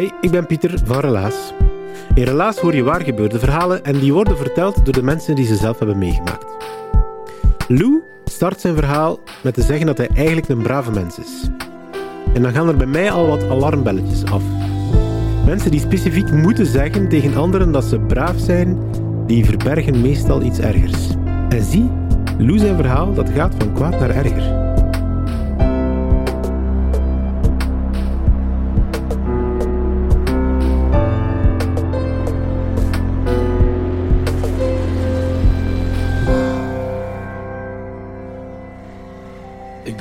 Hey, ik ben Pieter van Relaas. In Relaas hoor je waar gebeurde verhalen en die worden verteld door de mensen die ze zelf hebben meegemaakt. Lou start zijn verhaal met te zeggen dat hij eigenlijk een brave mens is. En dan gaan er bij mij al wat alarmbelletjes af. Mensen die specifiek moeten zeggen tegen anderen dat ze braaf zijn, die verbergen meestal iets ergers. En zie, Lou zijn verhaal dat gaat van kwaad naar erger.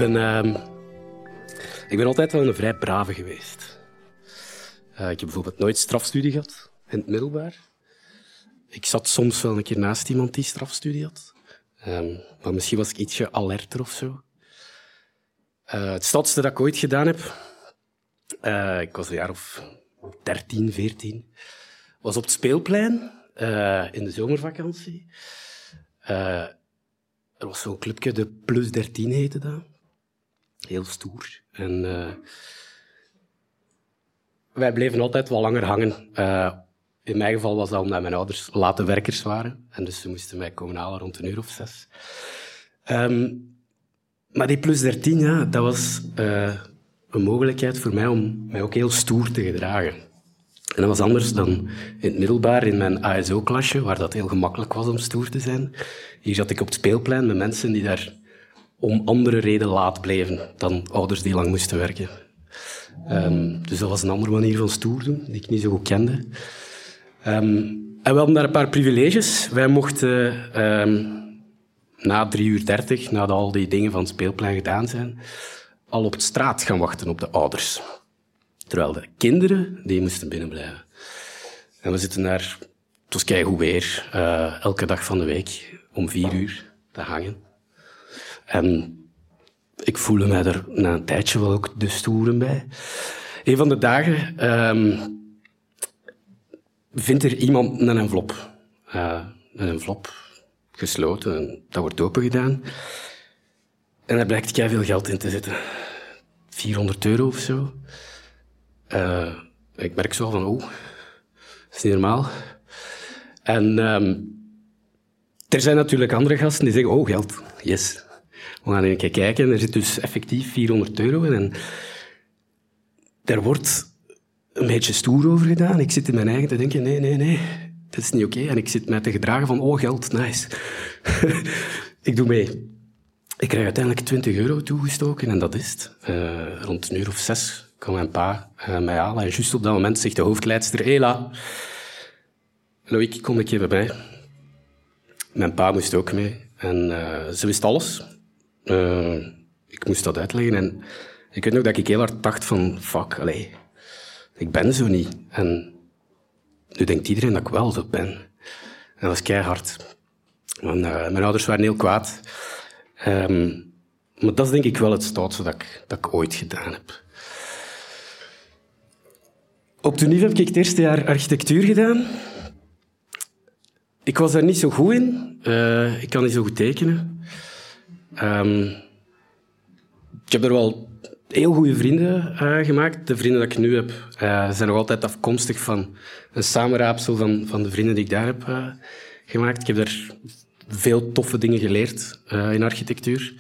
Uh, ik ben altijd wel een vrij brave geweest. Uh, ik heb bijvoorbeeld nooit strafstudie gehad in het middelbaar. Ik zat soms wel een keer naast iemand die strafstudie had. Um, maar misschien was ik ietsje alerter of zo. Uh, het stadste dat ik ooit gedaan heb, uh, ik was een jaar of 13, 14, was op het speelplein in de zomervakantie. er was zo'n clubje, de Plus 13 heette dat. Heel stoer. En uh, wij bleven altijd wel langer hangen. Uh, in mijn geval was dat omdat mijn ouders late werkers waren. En dus ze moesten mij komen halen rond een uur of zes. Um, maar die plus 13, ja, dat was uh, een mogelijkheid voor mij om mij ook heel stoer te gedragen. En dat was anders dan in het middelbaar, in mijn ASO-klasje, waar dat heel gemakkelijk was om stoer te zijn. Hier zat ik op het speelplein met mensen die daar om andere reden laat bleven dan ouders die lang moesten werken. Um, dus dat was een andere manier van stoer doen, die ik niet zo goed kende. Um, en we hadden daar een paar privileges. Wij mochten um, na drie uur dertig, nadat al die dingen van het speelplein gedaan zijn, al op de straat gaan wachten op de ouders. Terwijl de kinderen, die moesten binnenblijven. En we zitten daar, het was weer, uh, elke dag van de week om vier uur te hangen. En ik voelde mij er na een tijdje wel ook de stoeren bij. Een van de dagen um, vindt er iemand een envelop. Uh, een envelop gesloten en dat wordt opengedaan. En daar blijkt kei veel geld in te zitten. 400 euro of zo. Uh, ik merk zo van, oh, dat is niet normaal. En um, er zijn natuurlijk andere gasten die zeggen, oh, geld, yes. We gaan een keer kijken. Er zit dus effectief 400 euro in. En daar wordt een beetje stoer over gedaan. Ik zit in mijn eigen te denken, nee, nee, nee, dat is niet oké. En ik zit mij te gedragen van, oh, geld, nice. ik doe mee. Ik krijg uiteindelijk 20 euro toegestoken en dat is het. Uh, rond een uur of zes kwam mijn pa uh, mij halen. En juist op dat moment zegt de hoofdleidster, Ela, Loïc, kom ik even bij. Mijn pa moest ook mee. En uh, ze wist alles. Uh, ik moest dat uitleggen en ik weet nog dat ik heel hard dacht van, fuck, allee, ik ben zo niet. En nu denkt iedereen dat ik wel zo ben. En dat was keihard. Uh, mijn ouders waren heel kwaad. Um, maar dat is denk ik wel het stoutste dat ik, dat ik ooit gedaan heb. Op de heb ik het eerste jaar architectuur gedaan. Ik was daar niet zo goed in. Uh, ik kan niet zo goed tekenen. Um, ik heb er wel heel goede vrienden uh, gemaakt. De vrienden dat ik nu heb, uh, zijn nog altijd afkomstig van een samenraapsel van, van de vrienden die ik daar heb uh, gemaakt. Ik heb daar veel toffe dingen geleerd in architectuur.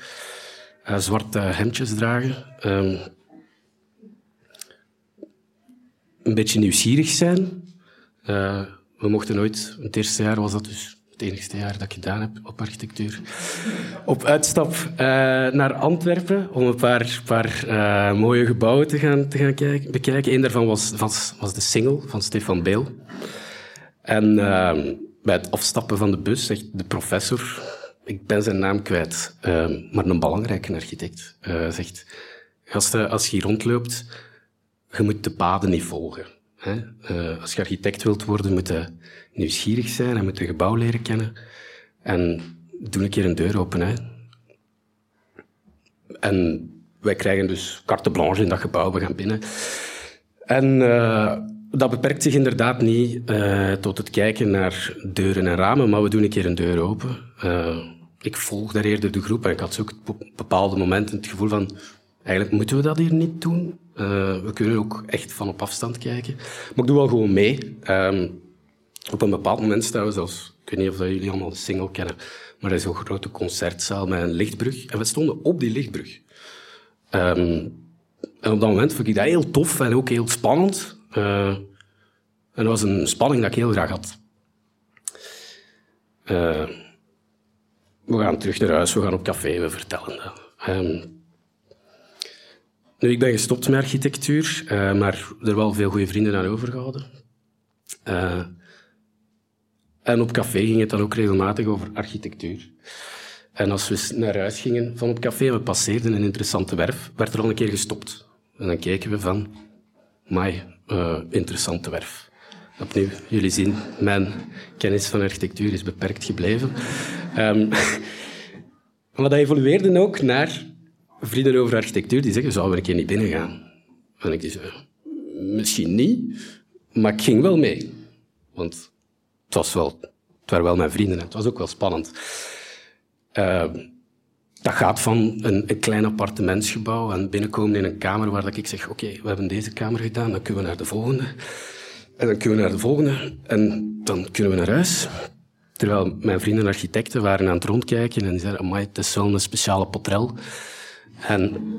zwarte hemdjes dragen. Um, een beetje nieuwsgierig zijn. we mochten nooit, het eerste jaar was dat dus het enigste jaar dat ik gedaan heb op architectuur. Op uitstap uh, naar Antwerpen om een paar, paar uh, mooie gebouwen te gaan, te gaan kijken, bekijken. Een daarvan was, was, de Single van Stefan Beel. En uh, bij het afstappen van de bus zegt de professor, ik ben zijn naam kwijt, maar een belangrijke architect, zegt, gasten, als je hier rondloopt, je moet de paden niet volgen. Uh, als je architect wilt worden, moet je nieuwsgierig zijn en moet je gebouw leren kennen. En doe een keer een deur open. Hè? En wij krijgen dus carte blanche in dat gebouw, we gaan binnen. En uh, dat beperkt zich inderdaad niet uh, tot het kijken naar deuren en ramen, maar we doen een keer een deur open. ik volg daar eerder de groep en ik had ook op bepaalde momenten het gevoel van eigenlijk moeten we dat hier niet doen. Uh, we kunnen ook echt van op afstand kijken. Maar ik doe wel gewoon mee. Um, op een bepaald moment staan we zelfs, ik weet niet of jullie allemaal de single kennen, maar er is een grote concertzaal met een lichtbrug. En we stonden op die lichtbrug. Um, en op dat moment vond ik dat heel tof en ook heel spannend. Uh, en dat was een spanning dat ik heel graag had. Uh, we gaan terug naar huis, we gaan op café, we vertellen dat. Um, nu, ik ben gestopt met architectuur, uh, maar er wel veel goede vrienden aan overgehouden. Uh, en op café ging het dan ook regelmatig over architectuur. En als we naar huis gingen van op café we passeerden een interessante werf, werd er al een keer gestopt. En dan keken we van, mai, uh, interessante werf. Opnieuw, jullie zien, mijn kennis van architectuur is beperkt gebleven. Um, maar dat evolueerde ook naar vrienden over architectuur die zeggen, zouden we een keer niet binnen gaan? En ik zei, misschien niet, maar ik ging wel mee. Want het, was wel, het waren wel mijn vrienden en het was ook wel spannend. Uh, dat gaat van een, een, klein appartementsgebouw en binnenkomen in een kamer waar ik zeg, oké, we hebben deze kamer gedaan, dan kunnen we naar de volgende. En dan kunnen we naar de volgende en dan kunnen we naar huis. Terwijl mijn vrienden architecten waren aan het rondkijken en die zeiden, amai, het is wel een speciale potrel. En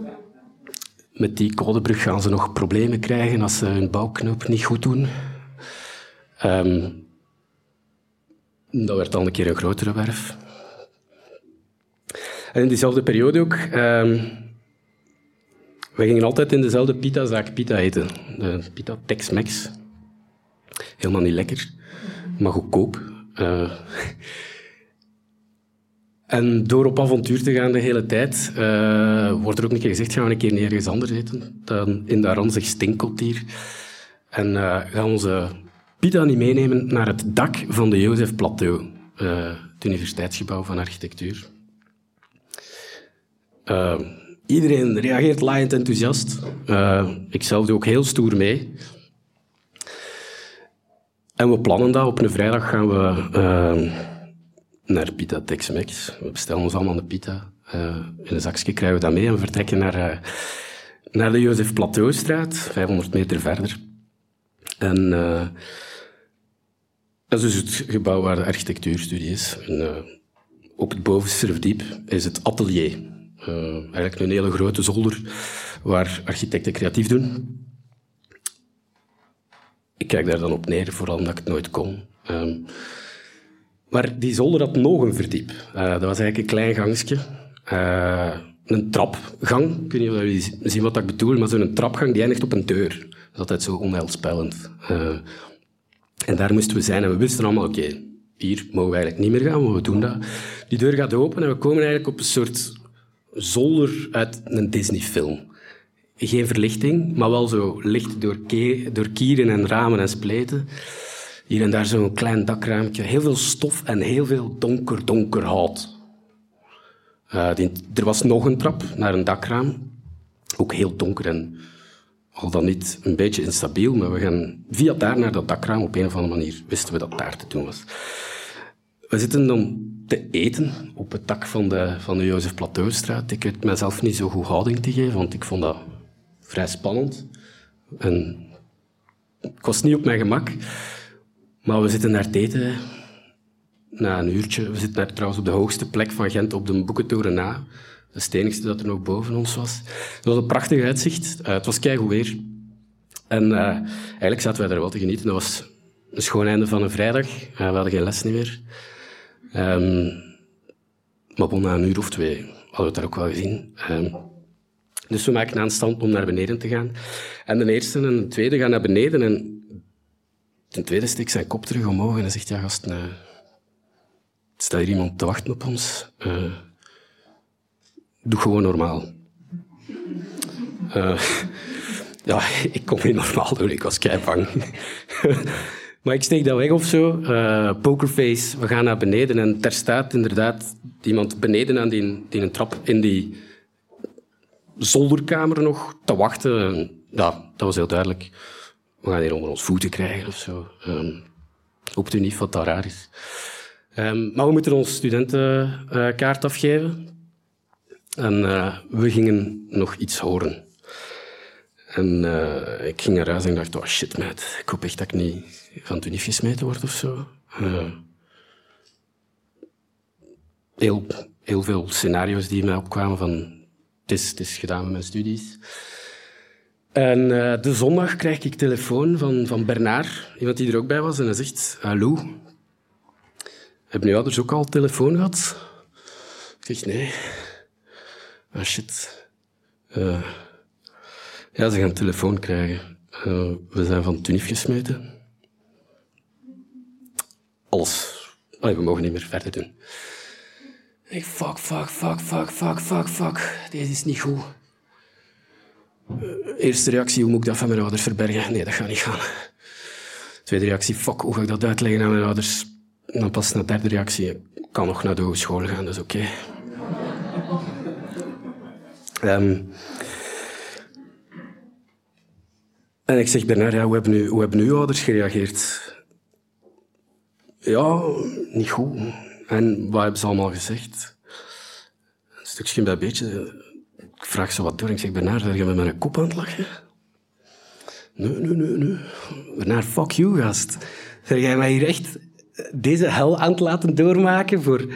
met die codebrug gaan ze nog problemen krijgen als ze hun bouwknoop niet goed doen. Um, dat werd dan een keer een grotere werf. En in diezelfde periode ook... Um, we gingen altijd in dezelfde pita-zaak pita eten. De pita Tex-Mex. Helemaal niet lekker, maar goedkoop. Uh, en door op avontuur te gaan de hele tijd, uh, wordt er ook een keer gezegd, gaan we een keer nergens anders eten dan in de ranzig stinkkeltier. En uh, gaan onze pita niet meenemen naar het dak van de Jozef Plateau, uh, het universiteitsgebouw van architectuur. iedereen reageert laaiend enthousiast. ik zelf ook heel stoer mee. En we plannen dat. Op een vrijdag gaan we naar Pita Tex-Mex. We bestellen ons allemaal een pita. Uh, in een zakje krijgen we dat mee en we vertrekken naar, uh, naar de Jozef Plateaustraat, 500 meter verder. En uh, dat is dus het gebouw waar de architectuurstudie is. En, op het bovenste verdiep is het atelier. eigenlijk een hele grote zolder waar architecten creatief doen. Ik kijk daar dan op neer, vooral omdat ik het nooit kon. Um, maar die zolder had nog een verdiep. Uh, dat was eigenlijk een klein gangstje. Uh, een trapgang. Ik weet jullie zien wat ik bedoel, maar zo'n trapgang die eindigt op een deur. Dat is altijd zo onheilspellend. Uh, en daar moesten we zijn en we wisten allemaal, oké, hier mogen we eigenlijk niet meer gaan, maar we doen dat. Die deur gaat open en we komen eigenlijk op een soort zolder uit een Disney-film. Geen verlichting, maar wel zo licht door kieren en ramen en spleten. Hier en daar zo'n klein dakraampje. Heel veel stof en heel veel donker, donker hout. Die, er was nog een trap naar een dakraam. Ook heel donker en al dan niet een beetje instabiel. Maar we gaan via daar naar dat dakraam. Op een of andere manier wisten we dat daar te doen was. We zitten dan te eten op het dak van de, van de Jozef Plateaustraat. Ik weet mezelf niet zo goed houding te geven, want ik vond dat vrij spannend. En ik was niet op mijn gemak. We zitten daar te eten na een uurtje. We zitten daar trouwens op de hoogste plek van Gent, op de Boekentoren na. Dat is het enigste dat er nog boven ons was. Het was een prachtig uitzicht. Uh, het was keigoed weer. En uh, eigenlijk zaten wij daar wel te genieten. Dat was een schoon einde van een vrijdag. Uh, we hadden geen les meer. Ehm, maar bon, na een uur of twee hadden we het daar ook wel gezien. Ehm, dus we maken een stand om naar beneden te gaan. En de eerste en de tweede gaan naar beneden. En de tweede steekt zijn kop terug omhoog en hij zegt, ja gast, uh, staat hier iemand te wachten op ons? Uh, doe gewoon normaal. Uh, ja, ik kon niet normaal doen, ik was kei bang. maar ik steek dat weg of zo. Uh, pokerface, we gaan naar beneden en er staat inderdaad iemand beneden aan die, die een trap in die zolderkamer nog te wachten. Ja, dat was heel duidelijk. We gaan hier onder ons voeten krijgen of zo. Um, hoopt u wat dat raar is. Um, maar we moeten ons studentenkaart afgeven. En uh, we gingen nog iets horen. En uh, ik ging huis en dacht, oh shit, meid. Ik hoop echt dat ik niet van het unief gesmeten word of zo. heel, heel veel scenario's die mij opkwamen van het is, het is gedaan met mijn studies. En uh, de zondag krijg ik telefoon van, van Bernard, iemand die er ook bij was, en hij zegt, hallo, hebben uw ouders ook al telefoon gehad? Ik zeg, nee. Ah, shit. Uh, ja, ze gaan telefoon krijgen. Uh, we zijn van Tunif gesmeten. Alles. Allee, we mogen niet meer verder doen. Ik, fuck, fuck, fuck, fuck, fuck, fuck, fuck. Deze is niet goed. Uh, eerste reactie, hoe moet ik dat van mijn ouders verbergen? Nee, dat gaat niet gaan. Tweede reactie, fuck, hoe ga ik dat uitleggen aan mijn ouders? Dan pas de derde reactie, kan nog naar de hogeschool gaan, dat is oké. Um, en ik zeg, Bernard, ja, hoe, hebben u, hoe hebben uw ouders gereageerd? Ja, niet goed. En wat hebben ze allemaal gezegd? Een stukje bij beetje. Ik vraag ze wat door ik zeg, Bernard, ben je met mijn kop aan het lachen? Nee, nee, nee, nee. Bernard, fuck you, gast. Zeg jij mij hier echt deze hel aan het laten doormaken voor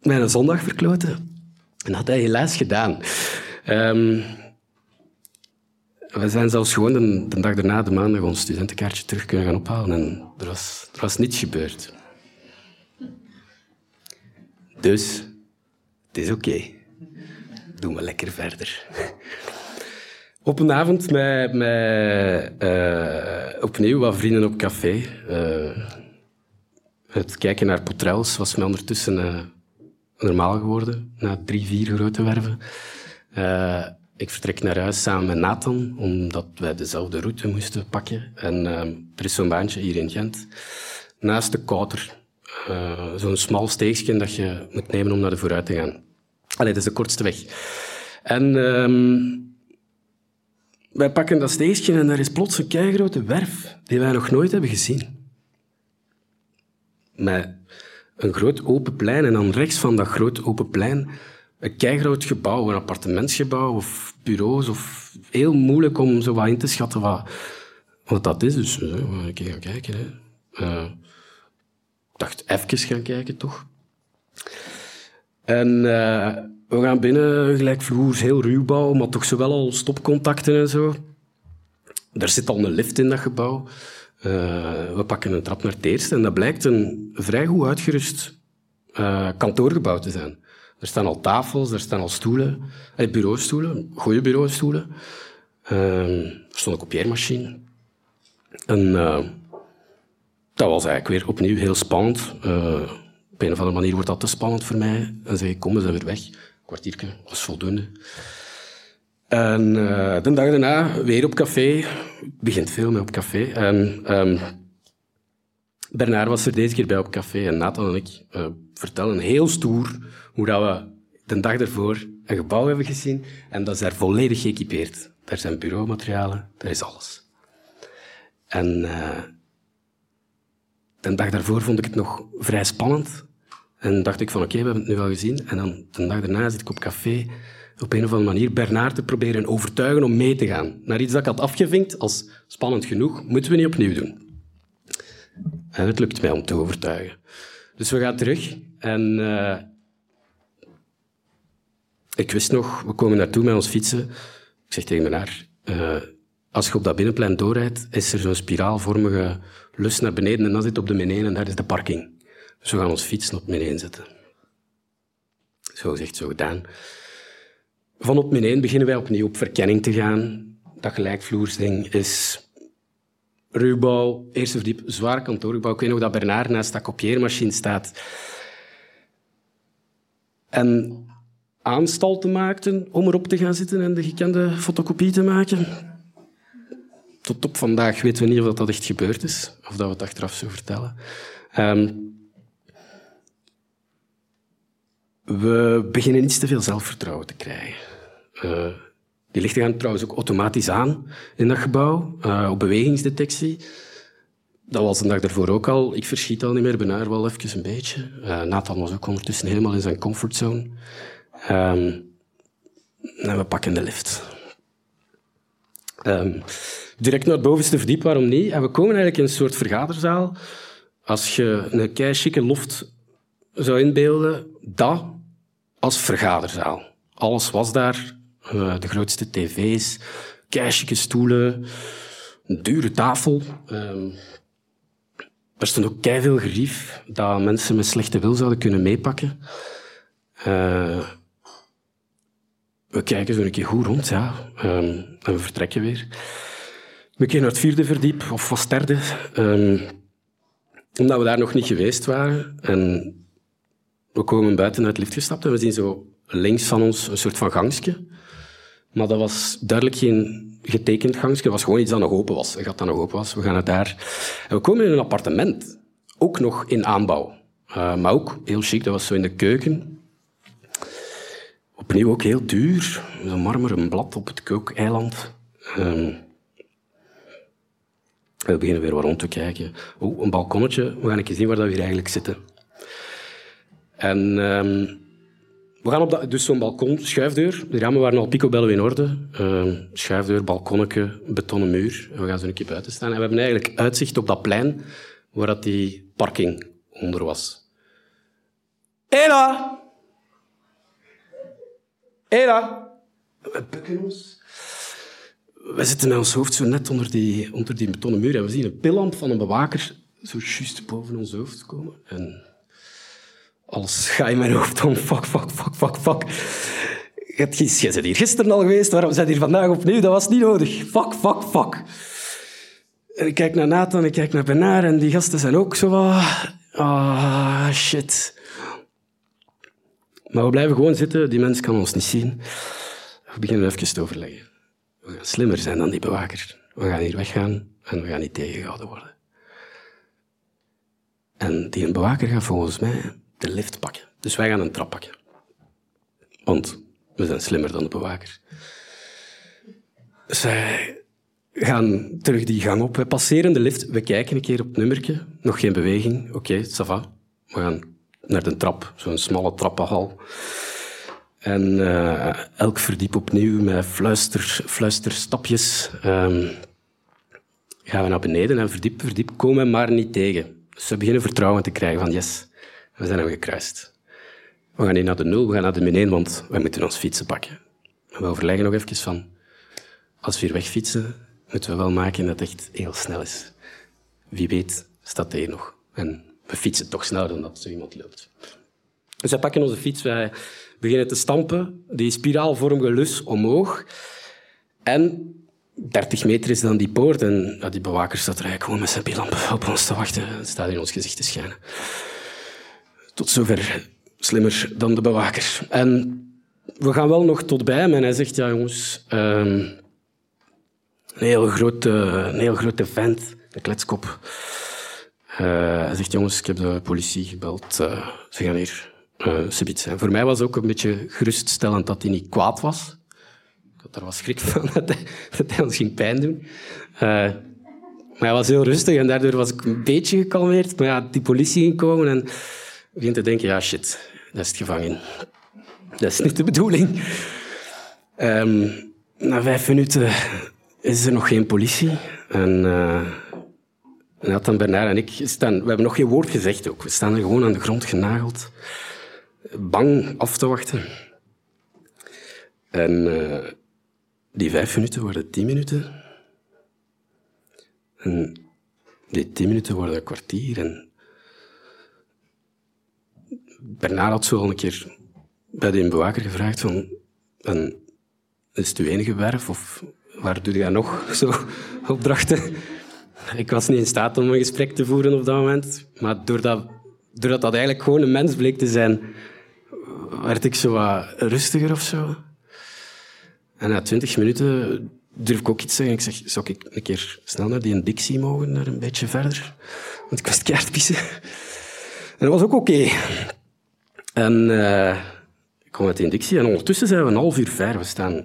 mijn zondag verkloten? En dat had hij helaas gedaan. Um, we zijn zelfs gewoon de, de, dag daarna, de maandag, ons studentenkaartje terug kunnen gaan ophalen. En er was, er was niets gebeurd. Dus, het is oké. Doen we lekker verder. Op een avond met, uh, opnieuw wat vrienden op café. Uh, het kijken naar potrels was mij ondertussen uh, normaal geworden, na drie, vier grote werven. ik vertrek naar huis samen met Nathan, omdat wij dezelfde route moesten pakken. En er is zo'n baantje hier in Gent, naast de Kouter. Zo'n smal steegje dat je moet nemen om naar de vooruit te gaan. Allee, dat is de kortste weg. En um, wij pakken dat steegje en daar is plots een keigrote werf die wij nog nooit hebben gezien. Met een groot open plein en dan rechts van dat groot open plein een keigroot gebouw, een appartementsgebouw of bureaus. Of heel moeilijk om zo wat in te schatten wat, wat dat is. Dus we keer gaan kijken. Hè. Uh, dacht, even gaan kijken, toch? En uh, we gaan binnen, gelijkvloers, heel ruwbouw, maar toch zowel al stopcontacten en zo. Er zit al een lift in dat gebouw. Uh, we pakken een trap naar het eerste en dat blijkt een vrij goed uitgerust uh, kantoorgebouw te zijn. Er staan al tafels, er staan al stoelen, eh, bureaustoelen, goede bureaustoelen. Uh, er stond een kopieermachine. En dat was eigenlijk weer opnieuw heel spannend. Op een of andere manier wordt dat te spannend voor mij. En zeg ik, kom, we zijn weer weg. Een kwartiertje was voldoende. En uh, de dag daarna weer op café. Begint veel met op café. En um, Bernard was er deze keer bij op café. En Nathan en ik uh, vertellen heel stoer hoe dat we de dag ervoor een gebouw hebben gezien. En dat is daar volledig geëquipeerd. Daar zijn bureaumaterialen, daar is alles. En uh, de dag daarvoor vond ik het nog vrij spannend. En dacht ik van oké, we hebben het nu al gezien. En dan de dag daarna zit ik op café op een of andere manier Bernard te proberen overtuigen om mee te gaan. Naar iets dat ik had afgevinkt als spannend genoeg, moeten we niet opnieuw doen. En het lukt mij om te overtuigen. Dus we gaan terug en uh, ik wist nog, we komen naartoe met ons fietsen. Ik zeg tegen Bernard, uh, als je op dat binnenplein doorrijdt, is er zo'n spiraalvormige lus naar beneden en dan zit op de beneden en daar is de parking. Dus we gaan ons fietsen op min 1 zetten. Zo gezegd, zo gedaan. Van op min 1 beginnen wij opnieuw op verkenning te gaan. Dat gelijkvloersding is ruwbouw, eerste verdiep, zwaar kantoorgebouw. Ik weet nog dat Bernard naast dat kopieermachine staat. En aanstalten maakten om erop te gaan zitten en de gekende fotocopie te maken. Tot op vandaag weten we niet of dat echt gebeurd is, of dat we het achteraf zo vertellen. Um, we beginnen iets te veel zelfvertrouwen te krijgen. Uh, die lichten gaan trouwens ook automatisch aan in dat gebouw, uh, op bewegingsdetectie. Dat was de dag ervoor ook al. Ik verschiet al niet meer, Benaar wel even een beetje. Uh, Nathan was ook ondertussen helemaal in zijn comfortzone. Um, en we pakken de lift. Um, direct naar het bovenste verdiep, waarom niet? En we komen eigenlijk in een soort vergaderzaal. Als je een kei loft zou inbeelden, dat als vergaderzaal. Alles was daar. Uh, de grootste tv's, kei stoelen, een dure tafel. Um, er stond ook veel gerief dat mensen met slechte wil zouden kunnen meepakken. Uh, we kijken zo een keer goed rond, ja. Um, en we vertrekken weer. We keer naar het vierde verdiep, of was derde. Um, omdat we daar nog niet geweest waren. En we komen buiten uit het lift gestapt en we zien zo links van ons een soort van gangstje. Maar dat was duidelijk geen getekend gangstje. Dat was gewoon iets dat nog open was. Een gat dat nog open was. We gaan het daar... We komen in een appartement. Ook nog in aanbouw. Uh, maar ook heel chic. Dat was zo in de keuken. Opnieuw ook heel duur. Zo'n marmeren blad op het kookeiland. Um, we beginnen weer rond te kijken. Oeh, een balkonnetje. We gaan even zien waar we hier eigenlijk zitten. En um, we gaan op dat, dus zo'n balkon, schuifdeur. De ramen waren al picobello in orde. Uh, schuifdeur, balkonnetje, betonnen muur. En we gaan zo een keer buiten staan. En we hebben eigenlijk uitzicht op dat plein waar dat die parking onder was. Ela! Ela! We bukken ons. We zitten met ons hoofd zo net onder die, onder die betonnen muur en we zien een pillamp van een bewaker zo juist boven ons hoofd komen. En alles ga in mijn hoofd om. Fuck, fuck, fuck, fuck, fuck. Je bent hier gisteren al geweest, waarom zijn hier vandaag opnieuw? Dat was niet nodig. Fuck, fuck, fuck. En ik kijk naar Nathan, ik kijk naar Bernard en die gasten zijn ook zo Ah, shit. Maar we blijven gewoon zitten, die mens kan ons niet zien. We beginnen even te overleggen. We gaan slimmer zijn dan die bewaker. We gaan hier weggaan en we gaan niet tegengehouden worden. En die bewaker gaat volgens mij de lift pakken. Dus wij gaan een trap pakken. Want we zijn slimmer dan de bewaker. Zij gaan terug die gang op. We passeren de lift. We kijken een keer op het nummertje. Nog geen beweging. Oké, okay, ça va. We gaan naar de trap. Zo'n smalle trappenhal. En uh, elk verdiep opnieuw met fluister, fluisterstapjes. Um, gaan we naar beneden en verdiep, verdiep komen maar niet tegen. Dus we beginnen vertrouwen te krijgen van yes, we zijn hem gekruist. We gaan niet naar de nul, we gaan naar de min 1, want we moeten ons fietsen pakken. we overleggen nog even van, als we hier wegfietsen, moeten we wel maken dat het echt heel snel is. Wie weet staat hij nog. En we fietsen toch sneller dan dat zo iemand loopt. Dus wij pakken onze fiets, wij beginnen te stampen, die spiraalvormige lus omhoog. En 30 meter is dan die poort en die bewaker staat er gewoon met zijn bilamp op ons te wachten. Het staat in ons gezicht te schijnen tot zover slimmer dan de bewaker. En we gaan wel nog tot bij hem en hij zegt, ja jongens, um, een, heel grote, een heel grote vent, een kletskop. Uh, hij zegt, jongens, ik heb de politie gebeld, uh, ze gaan hier uh, zijn. Voor mij was ook een beetje geruststellend dat hij niet kwaad was. Ik had er wat schrik van dat hij, dat hij ons ging pijn doen. maar hij was heel rustig en daardoor was ik een beetje gekalmeerd. Maar ja, die politie ging komen en begint te denken, ja shit, dat is het gevangen. Dat is niet de bedoeling. Um, na vijf minuten is er nog geen politie. En uh, Bernard en ik staan... We hebben nog geen woord gezegd ook. We staan er gewoon aan de grond genageld. Bang af te wachten. En uh, die vijf minuten worden tien minuten. En die tien minuten worden een kwartier. En Bernard had zo al een keer bij de bewaker gevraagd van... Is het uw enige werf? Of waar doe je nog zo opdrachten? Ik was niet in staat om een gesprek te voeren op dat moment. Maar doordat, doordat dat eigenlijk gewoon een mens bleek te zijn, werd ik zo wat rustiger of zo. En na twintig minuten durf ik ook iets zeggen. Ik zeg, zou ik een keer snel naar die Dixie mogen, naar een beetje verder? Want ik was keihard pissen. En dat was ook oké. En uh, ik kom uit die Dixie en ondertussen zijn we een half uur ver. We staan,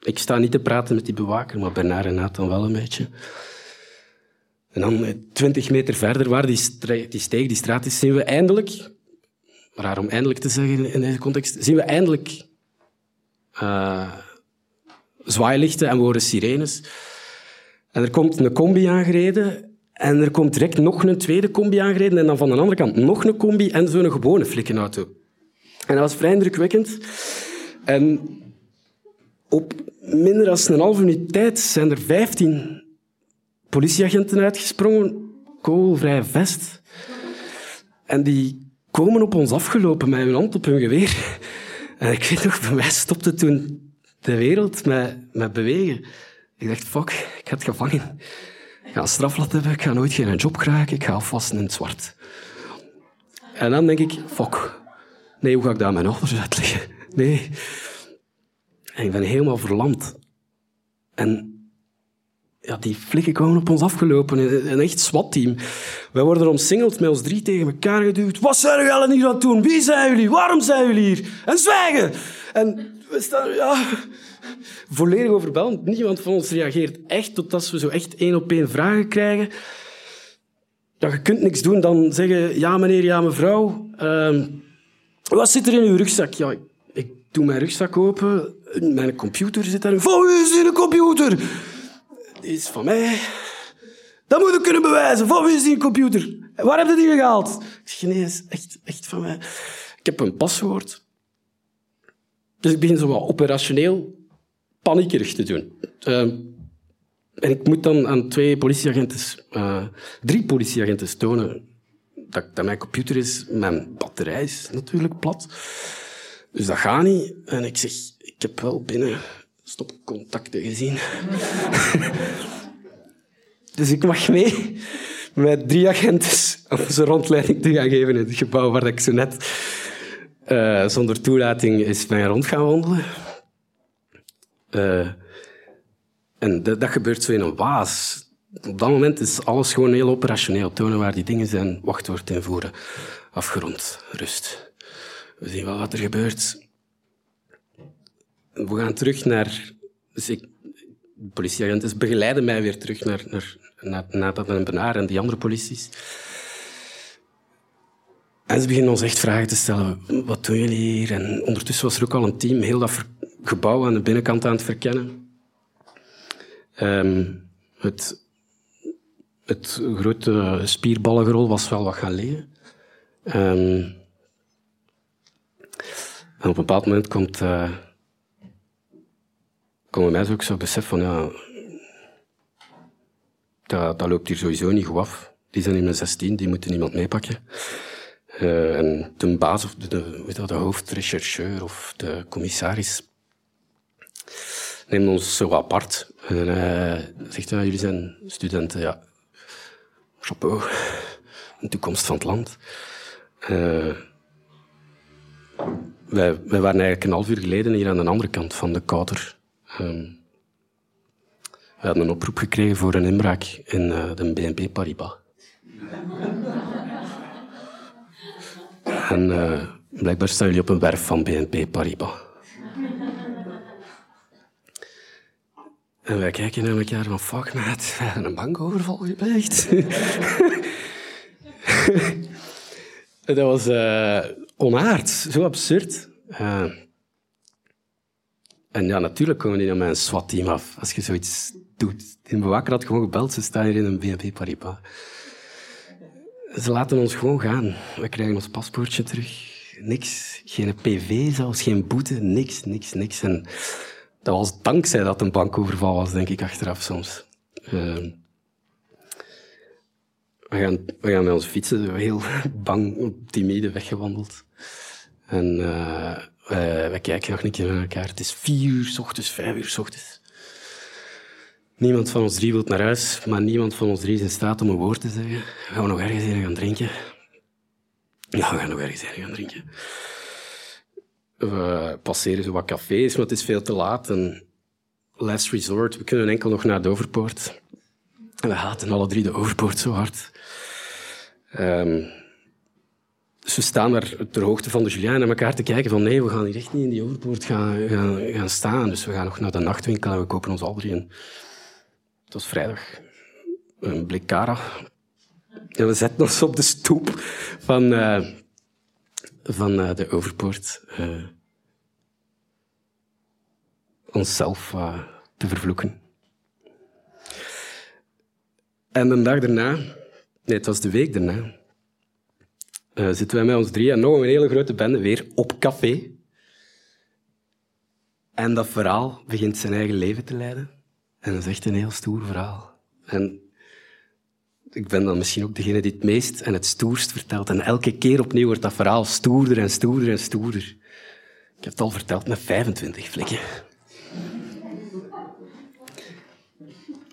ik sta niet te praten met die bewaker, maar Bernard en Nathan wel een beetje. En dan eh, twintig meter verder, waar die, die steeg, die straat is, zien we eindelijk, raar om eindelijk te zeggen in deze context, zien we eindelijk uh, zwaailichten en we horen sirenes. En er komt een combi aangereden en er komt direct nog een tweede combi aangereden en dan van de andere kant nog een combi en zo'n gewone flikkenauto. En dat was vrij indrukwekkend. En op minder dan een halve minuut tijd zijn er vijftien politieagenten uitgesprongen, kogelvrij vest. En die komen op ons afgelopen met hun hand op hun geweer. En ik weet nog, bij mij stopte toen de wereld met, met bewegen. Ik dacht, fuck, ik ga gevangen. Ik ga een straflat hebben, ik ga nooit geen job krijgen, ik ga afwassen in het zwart. En dan denk ik, fuck, nee, hoe ga ik daar mijn ouders uitleggen? Nee. En ik ben helemaal verlamd. En ja, die flikken kwamen op ons afgelopen. Een echt SWAT-team. Wij worden omsingeld met ons drie tegen elkaar geduwd. Wat zijn jullie hier aan het doen? Wie zijn jullie? Waarom zijn jullie hier? En zwijgen! En we staan, ja, volledig overbeldigd. Niemand van ons reageert echt totdat we zo echt één op één vragen krijgen. Ja, je kunt niks doen dan zeggen, ja meneer, ja mevrouw. Uh, wat zit er in uw rugzak? Ja, ik, doe mijn rugzak open. Mijn computer zit daarin. Van wie is die computer? Die is van mij. Dat moet ik kunnen bewijzen. Van wie is die computer? Waar heb je die gehaald? Ik is echt, echt van mij. Ik heb een paswoord. Dus ik begin zo wat operationeel paniekerig te doen. Uh, en ik moet dan aan twee politieagenten, uh, drie politieagenten tonen dat, mijn computer is. Mijn batterij is natuurlijk plat. Dus dat gaat niet. En ik zeg, ik heb wel binnen stopcontacten gezien. dus ik mag mee met drie agenten om ze rondleiding te gaan geven in het gebouw waar ik zo net uh, zonder toelating is ben rond gaan wandelen. Uh, en dat, gebeurt zo in een waas. Op dat moment is alles gewoon heel operationeel. Tonen waar die dingen zijn, wachtwoord invoeren. Afgerond, rust. We zien wel wat er gebeurt. We gaan terug naar... Dus de politieagenten begeleiden mij weer terug naar, naar, naar, naar dat en Benaar en die andere polities. En ze beginnen ons echt vragen te stellen. Wat doen jullie hier? En ondertussen was er ook al een team heel dat gebouw aan de binnenkant aan het verkennen. Um, het, het grote spierballengerol was wel wat gaan liggen. Um, en op een bepaald moment komt, uh, ook zo besef van, ja, dat, dat loopt hier sowieso niet goed af. Die zijn in mijn 16, die moeten niemand meepakken. Uh, en de baas, of de, de, de hoofdrechercheur of de commissaris neemt ons zo apart. En uh, zegt, ja, jullie zijn studenten, ja. De toekomst van het land. Uh, wij, waren eigenlijk een half uur geleden hier aan de andere kant van de kouter. Um, we hadden een oproep gekregen voor een inbraak in uh, de BNP Paribas. En uh, blijkbaar staan jullie op een werf van BNP Paribas. En wij kijken naar elkaar van, fuck maat, we hebben een bankoverval gepleegd. dat was uh, onaard, zo absurd. Uh, en ja, natuurlijk komen die naar mijn SWAT-team af, als je zoiets doet. Die bewaker had gewoon gebeld, ze staan hier in een BNP Paribas. Ze laten ons gewoon gaan. We krijgen ons paspoortje terug. Niks. Geen PV zelfs, geen boete. Niks, niks, niks. En dat was dankzij dat een bankoverval was, denk ik, achteraf soms. Uh, we gaan, we gaan met onze fietsen heel bang, timide weggewandeld. En uh, wij, kijken nog een keer naar elkaar. Het is vier uur s ochtends, vijf uur s ochtends. Niemand van ons drie wil naar huis, maar niemand van ons drie is in staat om een woord te zeggen. Gaan we nog ergens in gaan drinken? Ja, we gaan nog ergens in gaan drinken. We passeren zo wat cafés, maar het is veel te laat. En last resort, we kunnen enkel nog naar de Overpoort. En we haten alle drie de Overpoort zo hard. Um, dus we staan daar ter hoogte van de Julien naar elkaar te kijken van nee, we gaan hier echt niet in die Overpoort gaan, gaan, staan. Dus we gaan nog naar de nachtwinkel en we kopen ons al drie een... Het was vrijdag. Een blik Cara. En we zetten ons op de stoep van, uh, van uh, de Overpoort. Uh, onszelf te vervloeken. En de dag daarna, nee, het was de week daarna, zitten wij met ons drie en nog een hele grote bende weer op café. En dat verhaal begint zijn eigen leven te leiden. En dat is echt een heel stoer verhaal. En ik ben dan misschien ook degene die het meest en het stoerst vertelt. En elke keer opnieuw wordt dat verhaal stoerder en stoerder en stoerder. Ik heb het al verteld met 25 flikken.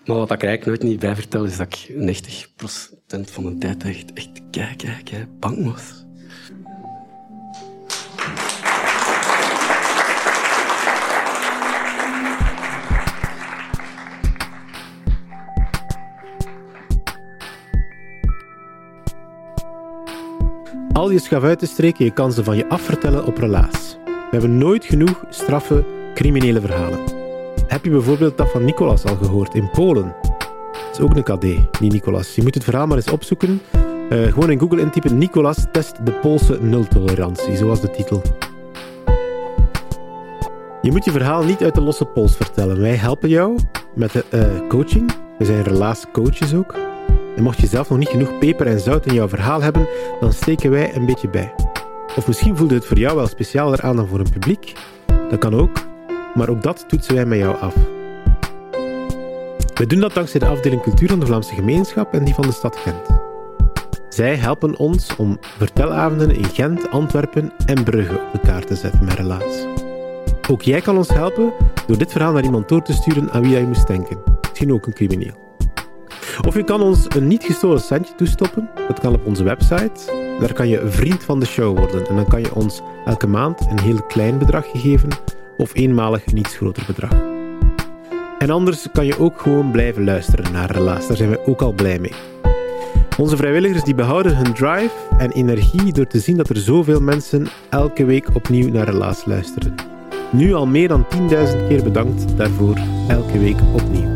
Maar wat ik eigenlijk nooit niet bij vertel, is dat ik 90% van de tijd echt, echt kijk, kijk, kijk, bang was. Al je schaf uit te streken, je kan ze van je afvertellen op relaas. We hebben nooit genoeg straffe, criminele verhalen. Heb je bijvoorbeeld dat van Nicolas al gehoord in Polen? Dat is ook een KD, die Nicolas. Je moet het verhaal maar eens opzoeken. Uh, gewoon in Google intypen Nicolas test de Poolse nultolerantie, zoals de titel. Je moet je verhaal niet uit de losse pols vertellen. Wij helpen jou met de uh, coaching. We zijn relaascoaches ook. En mocht je zelf nog niet genoeg peper en zout in jouw verhaal hebben, dan steken wij een beetje bij. Of misschien voelde het voor jou wel specialer aan dan voor een publiek. Dat kan ook maar ook dat toetsen wij met jou af. We doen dat dankzij de afdeling cultuur van de Vlaamse gemeenschap en die van de stad Gent. Zij helpen ons om vertelavonden in Gent, Antwerpen en Brugge op de kaart te zetten met relaas. Ook jij kan ons helpen door dit verhaal naar iemand door te sturen aan wie jij moest denken. Misschien ook een crimineel. Of je kan ons een niet gestolen centje toestoppen. Dat kan op onze website. Daar kan je vriend van de show worden en dan kan je ons elke maand een heel klein bedrag geven of eenmalig een iets groter bedrag. En anders kan je ook gewoon blijven luisteren naar Relaas. Daar zijn we ook al blij mee. Onze vrijwilligers die behouden hun drive en energie door te zien dat er zoveel mensen elke week opnieuw naar Relaas luisteren. Nu al meer dan 10.000 keer bedankt daarvoor elke week opnieuw.